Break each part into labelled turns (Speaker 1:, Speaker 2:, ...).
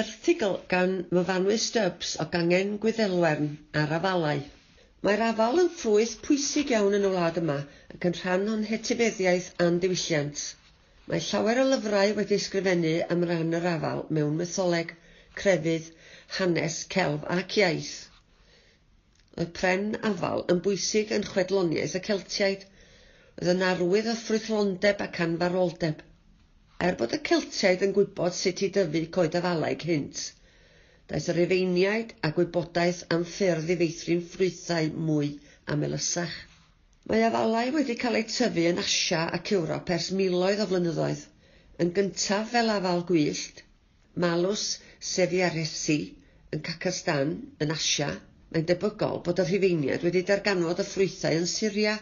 Speaker 1: Erthigl gan myfanwy Stubbs o gangen Gwyddelwern ar afalau. Mae'r afal yn ffrwyth pwysig iawn yn y wlad yma ac yn rhan o'n hetifeddiaeth a'n diwylliant. Mae llawer o lyfrau wedi ysgrifennu am ran yr afal mewn mytholeg, crefydd, hanes, celf ac iaith. Y pren afal yn bwysig yn chwedloniaeth y Celtiaid. oedd yn arwydd o ffrwythlondeb ac anfaroldeb er bod y Celtiaid yn gwybod sut i dyfu coed afalau cynt. Daeth yr Efeiniaid a gwybodaeth am ffyrdd i feithrin ffrwythau mwy a melysach. Mae afalau wedi cael eu tyfu yn Asia ac Ewrop ers miloedd o flynyddoedd, yn gyntaf fel afal gwyllt, malws sefiaresi yn Cacastan yn Asia, mae'n debygol bod y Rhufeiniad wedi darganfod y ffrwythau yn Syria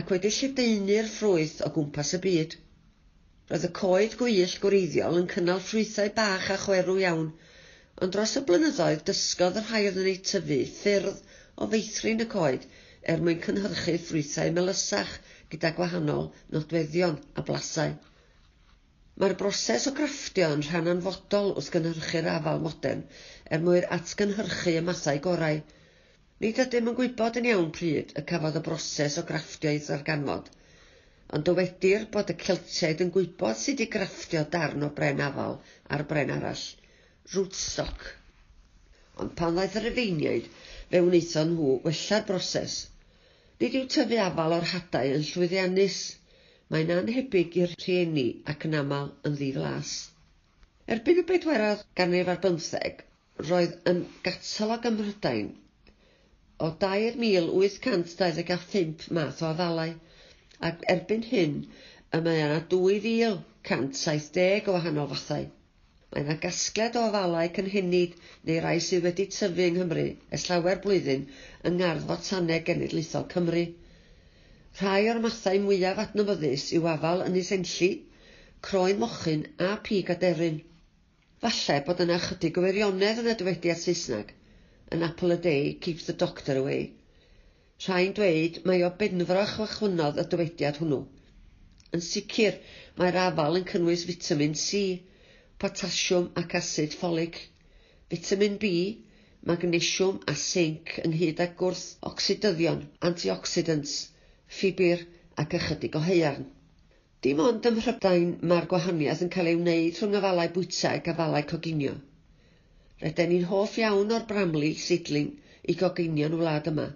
Speaker 1: ac wedi lledaenu'r ffrwyth o gwmpas y byd. Roedd y coed gwyllt gwreiddiol yn cynnal ffrwythau bach a chwerw iawn, ond dros y blynyddoedd dysgodd y rhai oedd yn ei tyfu ffyrdd o feithrin y coed er mwyn cynhyrchu ffrwythau melysach gyda gwahanol nodweddion a blasau. Mae'r broses o grafftio yn rhan anfodol wrth gynhyrchu'r afal modern er mwyn atgynhyrchu y mathau gorau. Nid ydym yn gwybod yn iawn pryd y cafodd y broses o grafftio ei ddarganfod, ond dywedir bod y Celtiaid yn gwybod sut i grafftio darn o bren afal ar bren arall, rootstock. Ond pan ddaeth yr efeiniaid, fe wnaetho nhw wella'r broses. Nid yw tyfu afal o'r hadau yn llwyddiannus. Mae'n anhebyg i'r rhieni ac yn aml yn ddiflas. Erbyn y bedwerodd ganrif ar bymtheg, roedd yn gatalog ym Mhrydain o 2,825 math o afalau, ac erbyn hyn y mae yna 2,170 o wahanol fathau. Mae yna gasgled o afalau cynhenid neu rai sydd wedi tyfu yng Nghymru es llawer blwyddyn yng Ngardd Fotaneg Genedlaethol Cymru. Rhai o'r mathau mwyaf adnabyddus yw afal yn Enlli, croen mochyn a pig aderyn. Falle bod yna chydig o wirionedd yn y dywediad Saesneg. An apple a day keeps the doctor away. Rhain dweud mae o benfroch chwachwynnodd y dywediad hwnnw. Yn sicr, mae'r afal yn cynnwys vitamin C, potasiwm ac asid ffolig, vitamin B, magnesiwm a sinc ynghyd â gwrth ocsidyddion, antioxidants, ffibr ac ychydig o heiarn. Dim ond ym Mhrydain mae'r gwahaniaeth yn cael ei wneud rhwng afalau bwyta ac afalau coginio. Rydyn ni'n hoff iawn o'r bramli seidling i goginio'n wlad yma.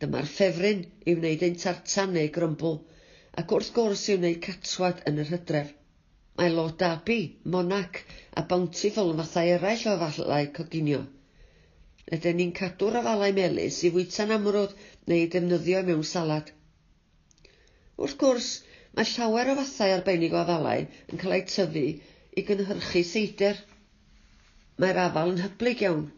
Speaker 1: Dyma'r ffefryn i wneud ein tartan neu grymbl, ac wrth gwrs i wneud catwad yn yr hydref. Mae Lord Derby, Monac a Bountiful yn fathau eraill o falau coginio. Ydyn ni'n cadw'r afalau melus i fwyta'n amrwd neu defnyddio mewn salad. Wrth gwrs, mae llawer o fathau arbennig o afalau yn cael eu tyfu i gynhyrchu seidr. Mae'r afal yn hyblyg iawn,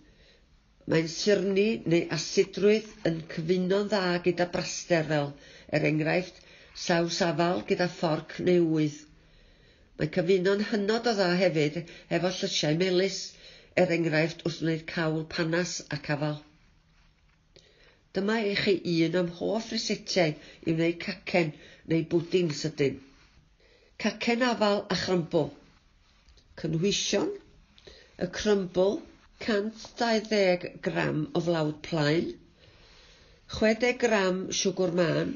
Speaker 1: Mae'n sirni neu asidrwydd yn cyfuno'n dda gyda braster fel, er enghraifft, saws afal gyda fforc neu wydd. Mae cyfuno'n hynod o dda hefyd efo llysiau melus, er enghraifft wrth wneud cawl panas ac afal. Dyma i chi un am hoff resetiau i wneud cacen neu bwdin sydyn. Cacen afal a chrymbo. Cynhwysion, y crymbl, cant dau ddeg gram o flawd plaen, 60 gram siwgr man,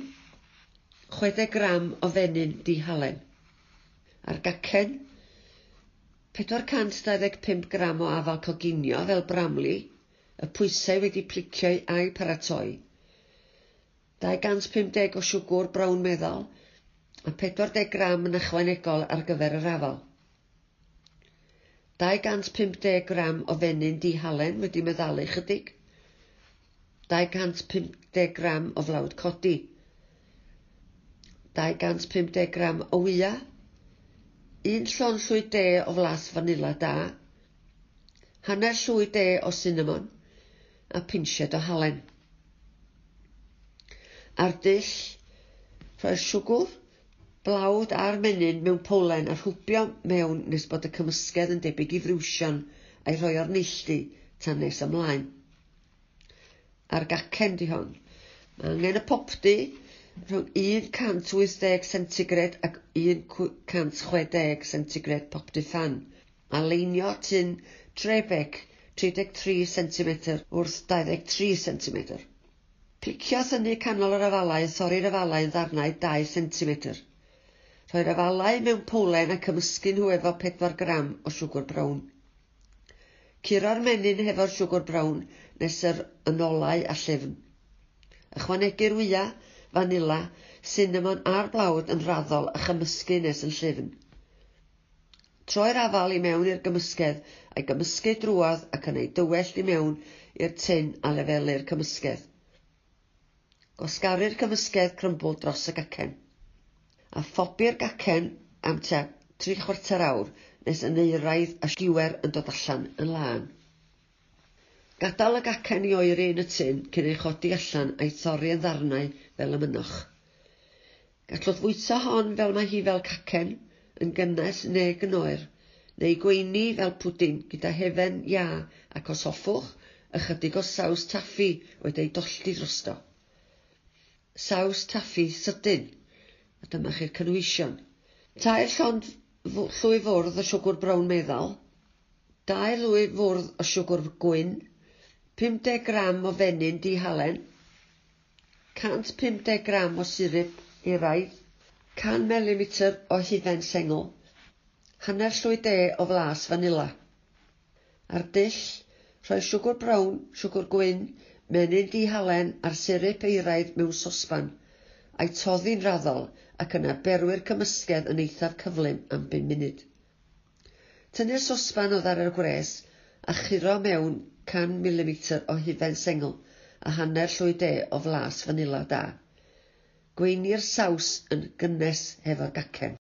Speaker 1: 60 gram o fenyn dihalen. Ar gacen, 425 gram o afal coginio fel bramli, y pwysau wedi plicio'i a'i paratoi. 250 o siwgr brown meddal a 40 gram yn ychwanegol ar gyfer yr afal. 250 gram o fenyn dihalen wedi meddalu chydig. 250 gram o flawd codi. 250 gram o wya. Un llon llwy de o flas fanila da. Hanner llwy de o cinnamon. A pinsied o halen. Ar dill, rhoi'r siwgr, blawd a'r menyn mewn polen a rhwbio mewn nes bod y cymysgedd yn debyg i frwsion a'i rhoi o'r neilltu tan nes ymlaen. Ar gacen di hon. Mae angen y popdi rhwng 180 centigrad ac 160 centigrad popdi fan a leinio tyn trebec 33 cm wrth 23 cm. Clicio thynnu canol yr afalau, thorri'r afalau yn ddarnau 2 cm. Rhoi'r afalau mewn polen ac ymysgu nhw efo 4 gram o siwgr brown. Curo'r menyn hefo'r siwgr brown nes yr ynolau a llyfn. Ychwanegu'r wya, fanila, cinnamon a'r blawd yn raddol a chymysgu nes yn llyfn. Troi'r afal i mewn i'r gymysgedd a'i gymysgu drwodd ac yn ei dywellt i mewn i'r tyn a lefelu'r cymysgedd. Gwasgaru'r cymysgedd crymbl dros y gacen a phobi'r gacen am tua tri chwarter awr nes y neuraidd a sgiwer yn dod allan yn lân. Gadal y gacen i oeri yn y tyn cyn ei chodi allan a'i thorri yn ddarnau fel y mynwch. Gallodd fwyta hon fel mae hi fel cacen, yn gynnes neu gynoer, neu gweini fel pwdin gyda hefen ia ac os hoffwch, ychydig o saws taffi wedi'i dollti drosto. Saws taffi sydyn – A dyma chi'r cynwysion. Tair llond llwy fwrdd o siwgr brown meddal, dau llwy fwrdd o siwgr gwyn, 50 gram o fenyn dihalen, 150 gram o sirup eraidd, 100 mm o hufen sengl, hanner llwy de o flas fanila. Ar dill, rhoi siwgr brown, siwgr gwyn, menyn dihalen a'r sirip eiraidd mewn sosban – a'i toddi'n raddol ac yn berwyr cymysgedd yn eithaf cyflym am bum munud. Tynnu'r sosban o ddar y gwres a churo mewn 100mm o hufen sengl a hanner llwy de o flas fanila da. Gweinir saws yn gynnes hefo'r gacen.